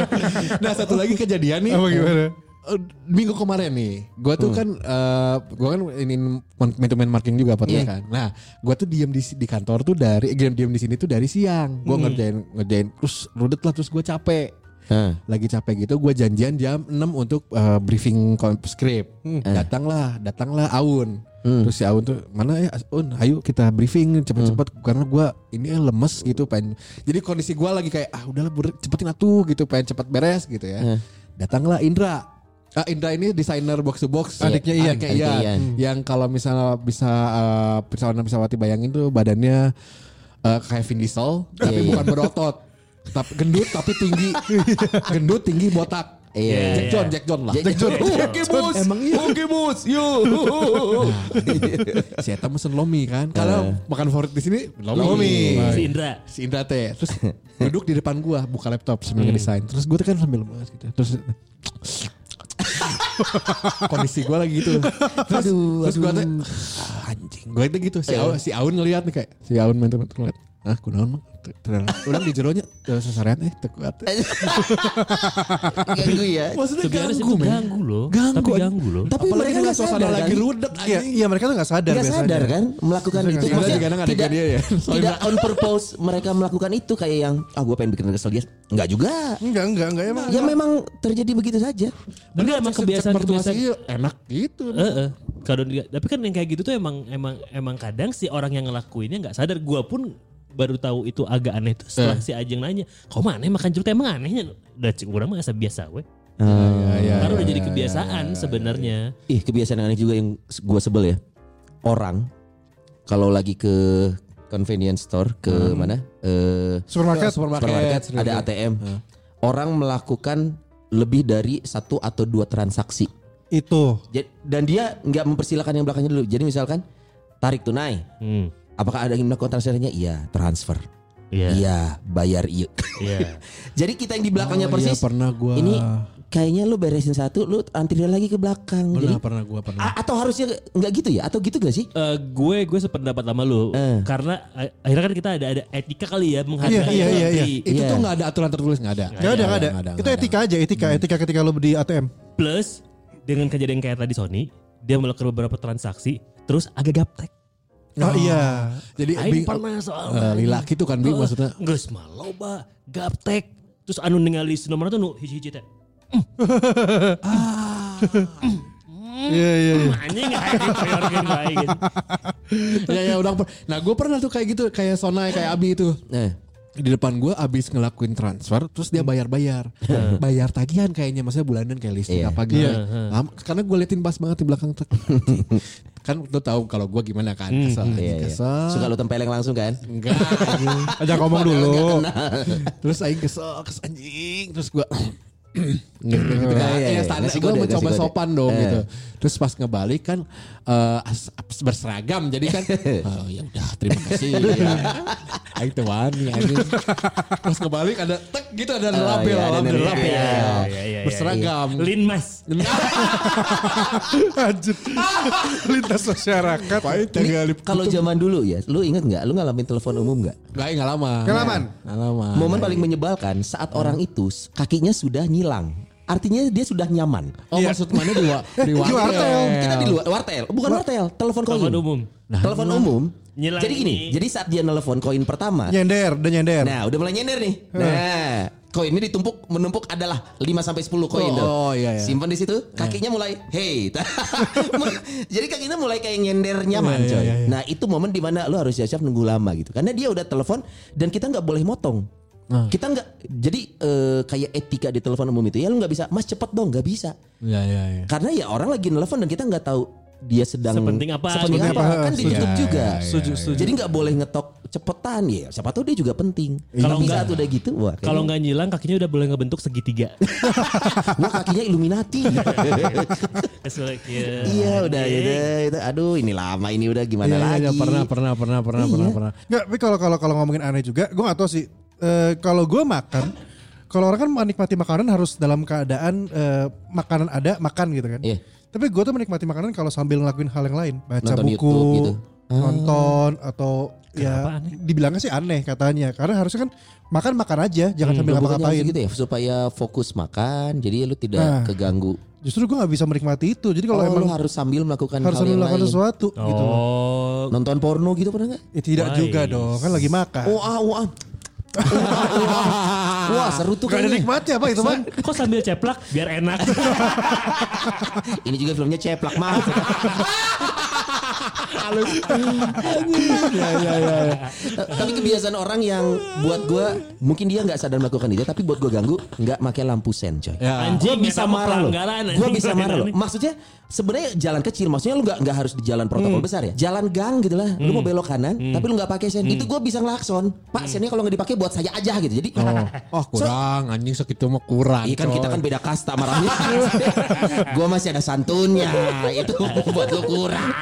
*laughs* Nah satu lagi kejadian nih. Apa gimana? Eh, Minggu kemarin nih, gue tuh kan, eh gue kan ini main to main marking juga podcast Iya. kan. Nah, gue tuh diem di di kantor tuh dari, diem diem di sini tuh dari siang. Gue ngerjain ngerjain terus rudet lah terus gue capek. Lagi capek gitu gue janjian jam 6 untuk eh, briefing script. Datanglah datanglah Aun. Terus si Aun tuh mana ya Aun? Ayo kita briefing cepet-cepet karena gue ini lemes gitu pengen jadi kondisi gue lagi kayak ah udahlah cepetin atuh gitu pengen cepet beres gitu ya. Datanglah Indra. Ah, Indra ini desainer box to box. Adiknya Ian. Adiknya Ian. Ian. yang kalau misalnya bisa uh, pesawat pesawati bayangin tuh badannya eh, kayak Vin Diesel tapi Iya, iya. bukan berotot tapi gendut tapi tinggi. *laughs* Gendut tinggi botak. Iya. Jack John Jack John lah. Jack John. Oke bos. Emang iya. Oke bos. Yo. *laughs* Si Eta mesen Lomi kan. Kalau makan favorit di sini Lomi, Lomi. Si Indra. Si Indra teh. Terus *laughs* duduk di depan gua Buka laptop sambil ngedesain. Terus gue tuh kan sambil lemas gitu. Terus Kondisi gue lagi gitu. Terus, terus gue tuh ah, Anjing. Gue tuh gitu. Si Aun, si Aun ngeliat nih kayak. Si Aun main temen ngeliat ah kunaon mah Ulang di jeronya teu sasarean eh teu kuat. *laughs* Ganggu ya. Maksudnya Sebenarnya ganggu, men. ganggu loh. Ganggu, Tapi ganggu loh. Tapi Apalagi mereka nggak suasana sadar lagi kan? rudet Iya, anjing. iya mereka tuh nggak sadar biasanya. sadar kan melakukan itu. Maksudnya tidak, dia ya. *laughs* tidak on purpose mereka melakukan itu kayak yang ah gue pengen bikin kesel dia. Enggak juga. Enggak, enggak, enggak emang. Ya memang terjadi begitu saja. Tapi emang kebiasaan kebiasaan Iya, enak gitu. Dia- tapi kan yang kayak gitu tuh emang emang emang kadang si orang yang ngelakuinnya nggak sadar. Gua pun baru tahu itu agak aneh tuh setelah si Ajeng nanya, "Kok mana makan jeruk emang anehnya?" Udah cik urang mah asa biasa we. Iya, Karena udah jadi kebiasaan sebenarnya. Ih kebiasaan yang aneh juga yang gue sebel ya. Orang kalau lagi ke convenience store ke mana? Eh Supermarket. supermarket ada ATM. Orang melakukan lebih dari satu atau dua transaksi. Itu. Dan dia nggak mempersilahkan yang belakangnya dulu. Jadi misalkan tarik tunai. Hmm. Apakah ada yang melakukan transfernya? Iya, transfer. Iya. Iya, bayar iya. Iya. *laughs* Jadi kita yang di belakangnya Oh, iya, persis. pernah gua. Ini kayaknya lu beresin satu, lu antri lagi ke belakang. Jadi Pernah, pernah gua pernah. A- atau harusnya nggak gitu ya? Atau gitu gak sih? Eh, gue gue sependapat sama lu Eh. karena eh, akhirnya kan kita ada ada etika kali ya menghargai Iya, iya, iya, antri. Itu Iya. tuh nggak ada aturan tertulis nggak ada. Enggak ada, enggak ada. nggak Itu nggak etika aja, etika, etika ketika lo di ATM. plus dengan kejadian kayak tadi Sony dia melakukan beberapa transaksi terus agak gaptek Oh, iya. Jadi Aing bing- pernah eh, soal lila gitu kan Bing maksudnya. Geus mah loba gaptek terus anu ningali nomor tuh nu hiji-hiji teh Iya, iya, iya. anjing aing dipriorkeun bae gitu. *laughs* ya ya udah. Nah gue pernah tuh kayak gitu kayak Sonai kayak Abi itu. Nah, Di depan gue abis ngelakuin transfer terus dia bayar-bayar. bayar tagihan kayaknya maksudnya bulanan kayak listrik Iya. apa gitu. Lama, karena gue liatin pas banget di belakang. *laughs* kan lu tahu kalau gue gimana kan kesel iya, anjing, iya. kesel. Suka lu tempeleng langsung kan? Enggak. Ajak ngomong dulu. terus aing kesel kes anjing terus gue gitu, gitu, kan. Iya, iya, Ya, iya. standar gue mencoba kode. sopan dong Eh. gitu terus pas ngebalik kan as- berseragam jadi kan *laughs* oh, ya udah terima kasih *laughs* ya. aing tuh wani pas ngebalik ada tek gitu ada Oh, label iya, ada alhamdulillah label. Iya, iya, iya, iya. berseragam Lin Mas *laughs* Anjir. Lintas masyarakat. Ini kalau zaman dulu ya, lu inget nggak? Lu ngalamin telepon umum nggak? Gak nggak lama Pengalaman? nggak lama Momen paling menyebalkan saat orang itu kakinya sudah nyilang. Artinya dia sudah nyaman. oh Iya. maksud mana di, wa- *laughs* di Di wartel. Kita di luar wartel, bukan wartel, telepon koin. telepon umum. telepon umum. Nyilang Jadi gini, ini. jadi saat dia nelpon koin pertama, Nyender, udah nyender. nah udah mulai nyender nih. Nah, koinnya ditumpuk menumpuk adalah 5 sampai 10 koin Oh, tuh. oh, iya, iya. Simpan di situ, kakinya mulai hey. *laughs* jadi kakinya mulai kayak nyender nyaman, Iya, iya, coy. iya, iya. Nah, itu momen di mana lu harus siap-siap nunggu lama gitu. Karena dia udah telepon dan kita nggak boleh motong. Nah. Kita nggak jadi eh, kayak etika di telepon umum itu ya lu nggak bisa, Mas cepet dong, nggak bisa. ya ya ya Karena ya orang lagi nelfon dan kita nggak tahu dia sedang Sepenting apa, sepenting gitu apa. ya. kan ditutup Ya, juga. ya, ya, Setuju, setuju. Jadi nggak boleh ngetok cepetan ya. Siapa tahu dia juga penting. Kalau Tapi nggak- saat udah gitu, wah, Kalau nggak nyilang kakinya udah boleh ngebentuk segitiga. *laughs* wah kakinya Illuminati. *laughs* Keselak ya. iya udah udah itu. Aduh ini lama ini udah gimana Iya, iya, lagi? iya, pernah pernah pernah pernah Iya. pernah pernah Enggak, tapi kalau kalau kalau ngomongin aneh juga, gue gak tahu sih. Eh, kalau gue makan, kalau orang kan menikmati makanan harus dalam keadaan eh, makanan ada makan gitu kan. Iya. Tapi gue tuh menikmati makanan kalau sambil ngelakuin hal yang lain, baca Nonton buku, YouTube gitu. nonton atau Kenapa ya aneh? dibilangnya sih aneh katanya. Karena harusnya kan makan makan aja, jangan sambil Bukannya ngapa-ngapain. gitu ya supaya fokus makan. Jadi lu tidak Nah. keganggu. Justru gue gak bisa menikmati itu. Jadi kalau oh, lu emang harus sambil melakukan harus hal sambil yang melakukan lain. sesuatu gitu. Oh, Nonton porno gitu pernah nggak? Ya, tidak Wise. juga dong, kan lagi makan. Oh ah, oh ah. Wah seru tuh Gak ada nikmatnya apa itu mah? kok sambil ceplak biar enak. *laughs* Ini juga filmnya ceplak maaf. *laughs* ya ya ya ya. tapi kebiasaan orang yang buat gue mungkin dia nggak sadar melakukan itu tapi buat gue ganggu nggak pakai lampu sen coy. Ya. Gue bisa marah loh. Gue bisa marah loh. Maksudnya sebenarnya jalan kecil, maksudnya lu nggak nggak harus di jalan protokol Hmm. besar ya. Jalan gang gitu lah. Lu mau belok kanan, tapi lu nggak pakai sen. Itu gue bisa ngelakson. Pak sennya kalau nggak dipakai buat saya aja gitu. Jadi Oh *laughs* kurang anjing segitu mah kurang. Iya kan kita kan beda kasta marahnya. *laughs* gua masih ada santunnya. Itu *laughs* buat lu kurang.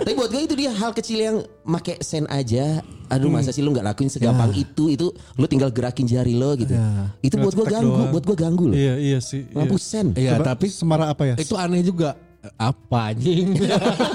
Tapi buat gue itu dia hal kecil yang make sen aja. Aduh masa sih lu nggak lakuin segampang itu. Itu lu tinggal gerakin jari lo gitu. Itu buat gue ganggu, doang. buat gue ganggu loh. Iya iya sih. iya. Lampu sen. Iya Coba tapi semarah apa ya? itu aneh juga apa anjing *laughs*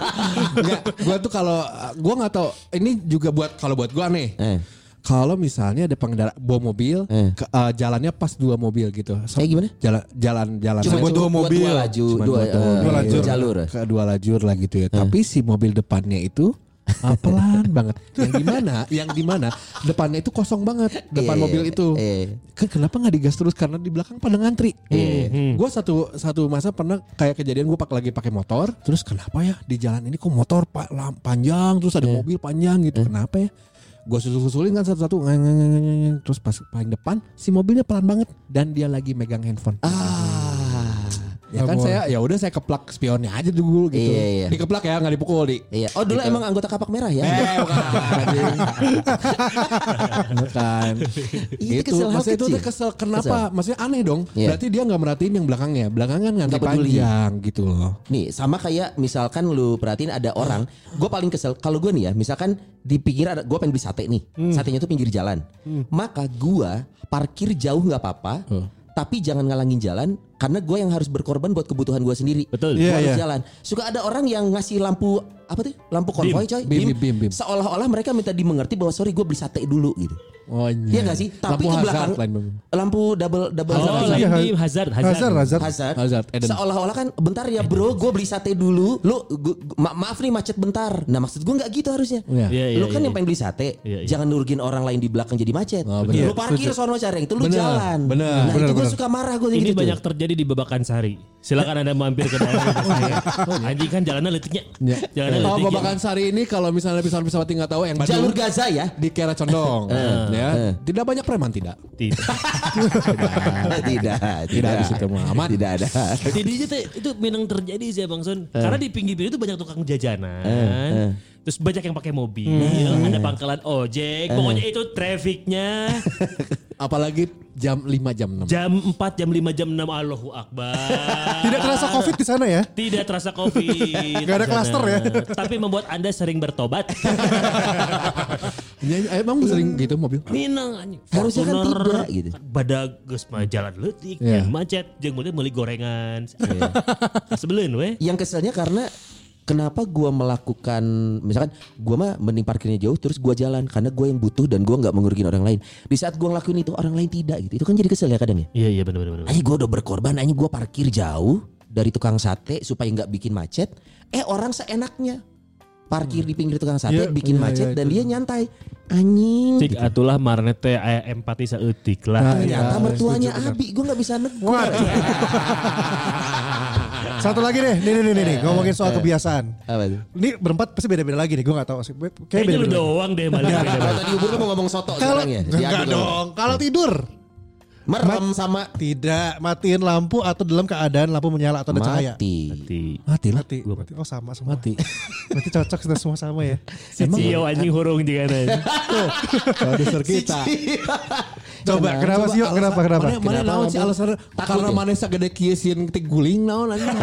Enggak, gua tuh kalau gua nggak tahu ini juga buat kalau buat gua aneh Eh. kalau misalnya ada pengendara bawa mobil, Eh. ke- eh, jalannya pas dua mobil gitu. So- Kayak gimana? Jalan jalan jalan Cuma buat dua mobil. dua laju, dua, buat dua eh, mobil. Dua lajur. jalur. ke dua lajur lah gitu ya. Tapi si mobil depannya itu ah, pelan *laughs* banget. Yang di mana? Yang di mana? Depannya itu kosong banget. Depan Iya, mobil itu. iya. Kan kenapa nggak digas terus? Karena di belakang pada ngantri. Gue satu satu masa pernah kayak kejadian gue pak lagi pakai motor. Terus kenapa ya di jalan ini kok motor pak panjang terus ada mobil panjang gitu. Kenapa ya? Gue susul-susulin kan satu-satu terus pas paling depan si mobilnya pelan banget dan dia lagi megang handphone. Ah. Ya kan saya ya udah saya keplak spionnya aja dulu gitu. Iya, iya. Dikeplak ya nggak dipukul di. Iya. Oh dulu emang anggota kapak merah ya? Eh bukan. *laughs* bukan. Itu itu kesel maksudnya itu kecil. tuh kesel kenapa? Maksudnya aneh dong. Iya. Berarti dia nggak merhatiin yang belakangnya. Belakang kan nganti panjang gitu loh. Nih sama kayak misalkan lu perhatiin ada orang, gue paling kesel kalau gue nih ya, misalkan di pinggir ada gue pengen beli sate nih, satenya tuh pinggir jalan, maka gue parkir jauh nggak apa-apa, tapi jangan ngalangin jalan karena gue yang harus berkorban buat kebutuhan gue sendiri. Betul. Iya, harus iya. jalan. Suka ada orang yang ngasih lampu apa tuh? Lampu konvoy coy. Bim, bim, bim, bim. Seolah-olah mereka minta dimengerti bahwa sorry gue beli sate dulu gitu. Oh Iya gak sih? Tapi Lampu ke belakang hazard lampu double double Oh, hazard. Iya, di hazard, hazard. Hazard, hazard. Hazard. Hazard. Seolah-olah kan bentar ya bro, gue beli sate dulu. Lu gua- ma- maaf nih macet bentar. Nah maksud gue nggak gitu harusnya. Iya. Iya, iya, lu kan iya, yang pengen beli sate, Iya, iya. jangan nurgin orang lain di belakang jadi macet. Oh, bener. Lu parkir sono cari itu lu Bener, jalan. bener, nah bener, itu gue suka marah gue Ini gitu. banyak terjadi di Babakan Sari. Silakan Anda mampir ke daerah rumah saya. *laughs* Anjing kan jalannya letiknya. Jalannya Oh, letiknya. Babakan Sari ini kalau misalnya pesawat pesawat nggak tahu yang Jalur Gaza ya. di Kiara Condong, *laughs* ya. Tidak banyak preman tidak. Tidak. tidak, Tidak di situ mah aman. Tidak ada. *laughs* Tuh itu memang terjadi sih Bang Son. Karena di pinggir-pinggir itu banyak tukang jajanan. Terus banyak yang pakai mobil, ada pangkalan ojek, pokoknya itu trafficnya *laughs* Apalagi jam 5 jam 6. jam 4, jam 5, jam 6 Allahu Akbar. *laughs* Tidak terasa covid di sana ya? Tidak terasa covid. *laughs* Nggak ada klaster ya? Tapi membuat Anda sering bertobat. Ya, emang sering gitu mobil. Minang anjing. Harusnya kan tidak, gitu. Badak geus mah jalan leutik, Iya. yang macet, jeung mulai meuli gorengan. Sebelum we. Yang keselnya karena kenapa gua melakukan misalkan gua mah mending parkirnya jauh terus gua jalan karena gua yang butuh dan gua nggak mengurugikan orang lain. Di saat gua ngelakuin itu orang lain tidak gitu. Itu kan jadi kesel ya kadang ya. Iya iya benar benar. Ayo gue udah berkorban, ayo gue parkir jauh dari tukang sate supaya nggak bikin macet. Eh orang seenaknya parkir di pinggir tukang sate Iya, bikin iya, macet iya, dan dia nyantai. Anjing. Cik atulah marane teh aya empati saeutik lah. Ternyata Iya, mertuanya. Abi, gue nggak bisa negur. *laughs* Satu lagi deh, nih nih nih nih, nih. ngomongin soal kebiasaan. Apa? Ini berempat pasti beda-beda lagi nih, gue gak tahu sih. Kayaknya Kayaknya lu beda-beda. doang deh balik Kalau beda tadi Ubur lu mau ngomong soto Kalau sekarang ya? enggak dong, kalau tidur Merem sama tidak matiin lampu atau dalam keadaan lampu menyala atau ada cahaya. mati. Mati lah. Mati. Mati. Oh sama semua. Mati. *laughs* Berarti cocok kita semua sama ya. Si Cio anjing hurung juga nih. Produser kita. Coba kenapa sih? Kenapa kenapa? Mana mana naon sih alasan karena mana sagede kieu sieun ketik guling naon anjing.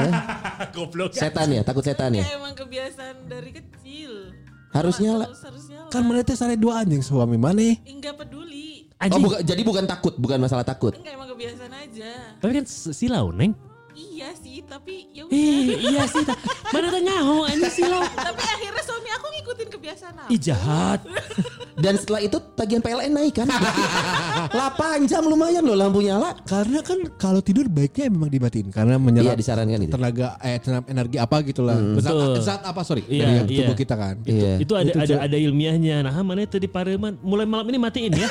Goblok. Setan ya, takut setan ya. Emang kebiasaan dari kecil. Harus nyala. Harus, harus nyala. Kan mana teh sare dua anjing suami mana? Enggak peduli. Oh, bukan, jadi bukan takut, bukan masalah takut. Enggak emang kebiasaan aja. Tapi kan silau neng. Iya sih, tapi ya udah. Eh iya sih. ta. Mana teh nyaho anjing silau. *laughs* tapi akhirnya suami aku ngikutin kebiasaan aku. Ih jahat. *laughs* Dan setelah itu tagihan PLN naik kan? *laughs* 8 jam lumayan loh lampu nyala. Karena kan kalau tidur baiknya memang dimatiin karena Iya menyerap disarankan itu. tenaga eh tenaga energi apa gitulah. Zat, Betul. zat apa sorry Iya, dari iya. tubuh kita kan. Iya. Itu ada ada ada ilmiahnya. Nah, mana itu di Pareman mulai malam ini matiin ya.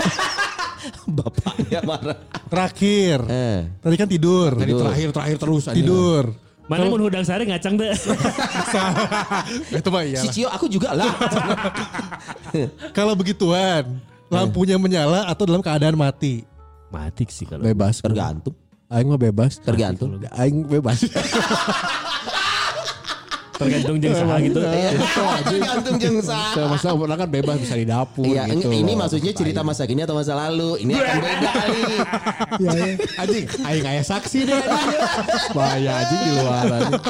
*laughs* Bapaknya marah. Terakhir. Eh. Tadi kan tidur. Tadi terakhir terakhir terus anjing. Tidur. Mana mun hudang sare ngacang deh. *laughs* Itu mah Si iyalah. Cio aku juga lah. *laughs* Kalau begituan, lampunya menyala atau dalam keadaan mati. Mati sih kalau. Bebas. Tergantung. Aing mah bebas. Tergantung. Aing bebas. Tergantung jeung saha gitu. Tergantung jeung sah. Saya masa pernah kan bebas bisa di dapur Iya, gitu. ini loh. maksudnya cerita masa kini atau masa lalu. Ini akan beda kali. Iya, iya. Anjing, aing kayak saksi deh. Bahaya anjing di luar anjing.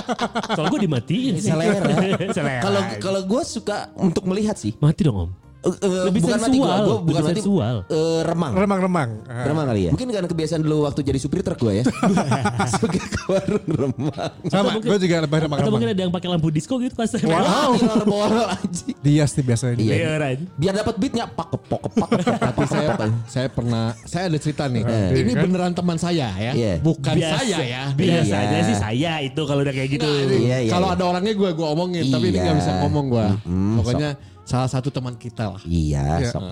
Soal gue dimatiin. Selera. Kalau kalau gue suka untuk melihat sih. mati dong om. Eh, eh, Lebih bukan mati sensual, gua, gua bukan lebih mati. sensual. eh, remang. Remang-remang. Ah. Remang kali ya? Mungkin karena kebiasaan dulu waktu jadi supir truk gue ya. Suka ke warung remang. Sama, gue juga lebih Atau mungkin ada yang pakai lampu disco gitu pas. Wow. *laughs* Dia sih biasanya. Iya. Beneran. Biar dapat beatnya pak kepok kepak *laughs* Tapi saya saya pernah saya ada cerita nih. Ini beneran teman saya ya, Iya. bukan Biasa- saya ya. Biasa Iya. aja sih saya itu kalau udah kayak gitu. Iya, iya, Kalau iya. ada orangnya gue gue omongin, tapi ini Iya. nggak bisa ngomong gue. Pokoknya salah satu teman kita lah. Iya, Iya. sok.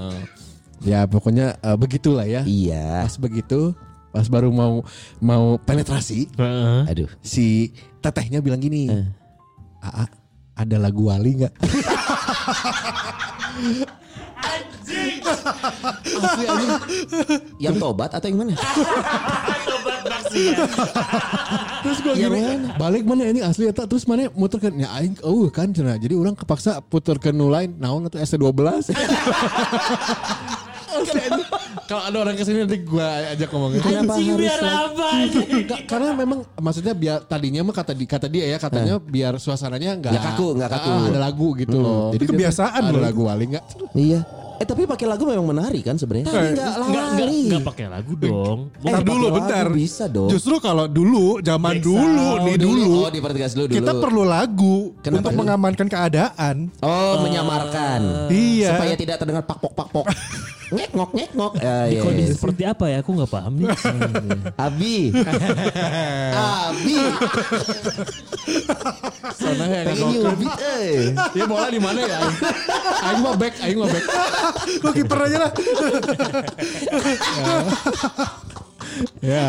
Ya pokoknya eh, begitulah ya. Iya. Pas begitu, pas baru mau mau penetrasi, Heeh. Aduh. si tetehnya bilang gini, Aa, ada lagu Wali nggak? Asli anjing. Yang tobat atau yang mana? *laughs* Maksiat. Terus gue gini, balik mana ini asli eta terus mana muter ke ya aing oh kan cenah. Jadi orang kepaksa puter ke nu lain naon atau ST12. Asli, anjing. Kalau ada orang ke sini nanti gue ajak ngomongin. Kenapa Anjing harus biar apa karena memang maksudnya biar tadinya mah kata di kata dia ya katanya biar suasananya nggak kaku, nggak kaku. Ah, ada lagu gitu loh. Itu dia tuh kebiasaan ada loh. lagu wali nggak? Iya. Eh tapi pakai lagu memang menarik kan sebenarnya. Tapi enggak Enggak enggak enggak pakai lagu dong. Eh, dulu, bentar. bisa dong. Justru kalau dulu, zaman Back dulu nih dulu. dulu, Oh, di podcast dulu dulu. kita perlu lagu Kenapa untuk dulu? mengamankan keadaan. Oh, menyamarkan. Iya. Supaya tidak terdengar pak pok pak pok. *laughs* ngek ngok ngek ngok. Ah, Di kondisi iya. seperti apa ya? Aku nggak paham nih. Abi. Abi. Sana ya nyubit eh. Ya bola di mana ya? Aing? Mah back, aing mah back. Gue kiper aja lah. Ya.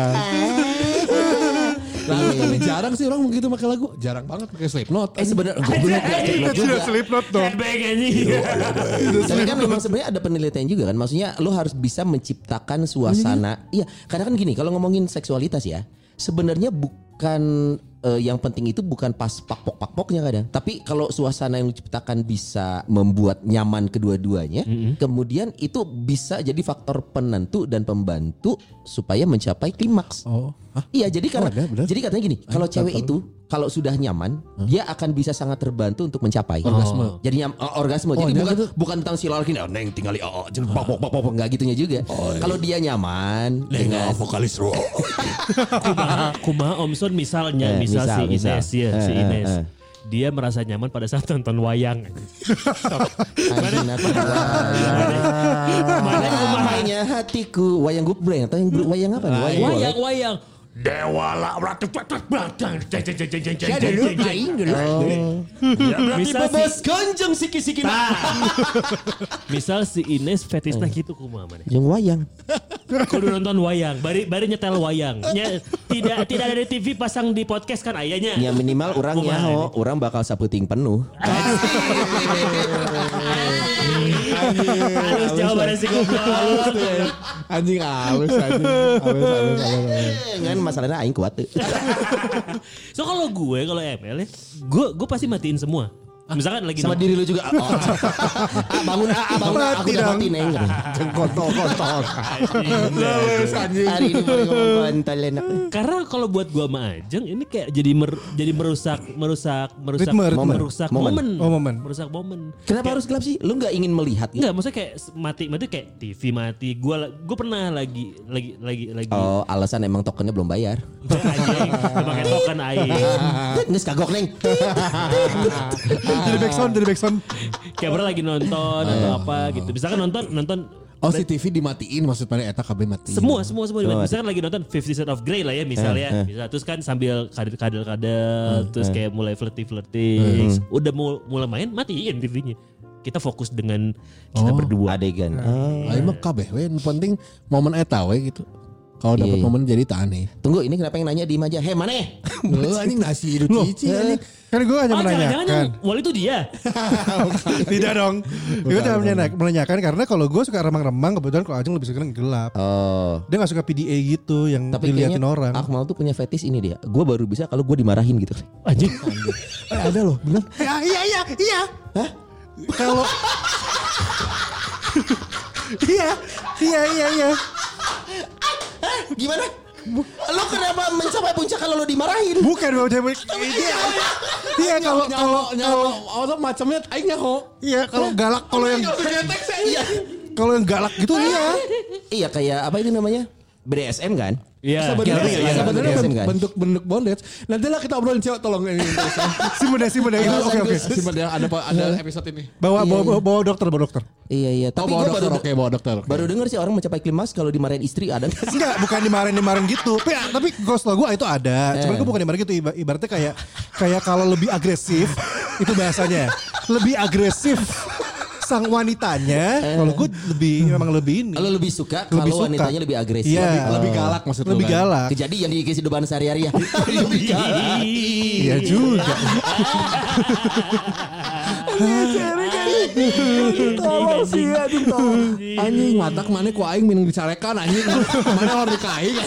Lagu tapi jarang sih orang begitu pakai lagu. Jarang banget pakai Slipknot. Eh sebenarnya goblok ya, goblok juga. Slipknot dong. Headbang anjing. Tapi kan memang sebenarnya ada penelitian juga kan. Maksudnya lo harus bisa menciptakan suasana. Iya, karena kan gini, kalau ngomongin seksualitas ya, sebenarnya bukan eh, yang penting itu bukan pas pakpok pakpoknya kadang. Tapi kalau suasana yang diciptakan bisa membuat nyaman kedua-duanya, kemudian itu bisa jadi faktor penentu dan pembantu supaya mencapai klimaks. Oh. Hah? Iya, jadi karena ada, benar. jadi katanya gini, kalau cewek itu kalau sudah nyaman, dia akan bisa sangat terbantu untuk mencapai Orgasme. Jadi nyam, oh, orgasme. Oh, Jadi bukan itu. bukan tentang si laki oh, neng tinggali oh, oh bak bak bak enggak gitunya juga. Kalau dia nyaman dengan vokalis rock. *laughs* Kumaha, kumaha Om Son misalnya, Eh, misal, misal, si misal. Ines ya, si Eh, eh, Ines. eh. Dia merasa nyaman pada saat nonton wayang. Mana kumaha? Mainnya hatiku wayang gubreng atau yang wayang apa? Wayang golek. Wayang, wayang. Dewala ratu belakang. Misal si, Bebas ganjeng siki-siki Tah. misal si Ines fetisnya gitu kumaha mana? Yang wayang. Kudu nonton wayang, bari bari nyetel wayang. Nya, tidak tidak ada di TV pasang di podcast kan ayahnya. Ya minimal orang ya, oh, orang bakal saputing penuh. Halus si goblok. Anjing halus anjing. Halus halus halus. halus. Eh, Kan masalahnya aing kuat tuh. *laughs* So kalau gue kalau ML ya, gue gue pasti matiin semua. Misalkan lagi Sama nonton- diri lu juga. Oh, *laughs* ah, bangun, ah, ah, bangun, ah, aku Mati udah mati neng. Halus anjing. Hari ini baru ngomong kontol enak. Karena kalau buat gua sama Ajeng ini kayak jadi mer- jadi merusak merusak merusak Ritme, ritme. merusak Momen. momen. Oh, momen. Merusak momen. Kenapa harus gelap sih? Lu nggak ingin melihat? gitu? Enggak, maksudnya kayak mati mati kayak TV mati. Gua gua pernah lagi lagi lagi lagi Oh, alasan emang tokennya belum bayar. anjing pakai token air. Nges kagok neng. *laughs* Jadi backsound, jadi backsound. Kayak pernah lagi nonton atau apa gitu. Misalkan nonton nonton Oh si TV dimatiin maksud mana? Eta KB mati. semua semua semua misalkan lagi nonton Fifty Shades of Grey lah ya misalnya. Bisa. Terus kan sambil kadel kadel kadel terus kayak mulai flirty flirty udah mul- mulai main matiin TV-nya kita fokus dengan kita berdua. Adegan. Aing mah kabeh we. Nu penting momen eta we gitu. Kalau dapat Iya, iya. momen jadi tak aneh. Tunggu, ini kenapa yang nanya di aja? Hei, mana? *laughs* Lu anjing nasi hidup cici anjing. Kan gue hanya Oh menanyakan. yang Wali itu dia *laughs* Tidak dong. Gue cuma menanyakan, menanyakan karena kalau gue suka remang-remang kebetulan kalau Ajeng lebih suka yang gelap. Oh. Dia gak suka PDA gitu yang Tapi diliatin orang. Akmal tuh punya fetish ini dia. Gue baru bisa kalau gue dimarahin gitu. Anjing *laughs* Eh, ada loh, bener. Ya, iya iya iya. Hah? Kalau Iya, iya iya iya. Gimana? Lo kenapa mencapai puncak kalau lo dimarahin? Bukan Bang Cewek. Ini Iya kalau kalau nyawa auto macamnya aing nyaho. iya kalau galak kalau yang ketek saya. kalau yang galak gitu iya. Iya kayak apa itu namanya? BDSM kan? Iya. Sebenarnya Iya, iya, sebenarnya kan? bentuk-bentuk bondage. Nanti lah kita obrolin cewek tolong ini. *laughs* Si muda si muda itu oke oke. Simpan dia ada ada episode ini. Bawa bawa bawa, dokter bawa dokter. Iya iya. Oh, Tapi bawa dokter, baru oke bawa dokter. baru dengar sih orang mencapai klimaks kalau dimarahin istri ada nggak sih? Enggak, bukan dimarahin-dimarahin gitu. Tapi, tapi kalau setelah gue itu ada. Cuman gue bukan dimarahin gitu. Iba- Ibaratnya kayak kayak kalau lebih agresif *laughs* itu bahasanya. Lebih agresif sang wanitanya. Kalau gue lebih memang lebih ini. Lo lebih suka Lebih kalau suka. wanitanya lebih agresif. Iya. Lebih- Lebih galak maksud lu lebih kan? galak. Kejadian di kehidupan sehari-hari ya. *laughs* lebih galak. Iya juga. Tolong sih anjing tolong. Anjing matak mana ku aing minum dicarekan anjing. Mana orang dikain. *laughs*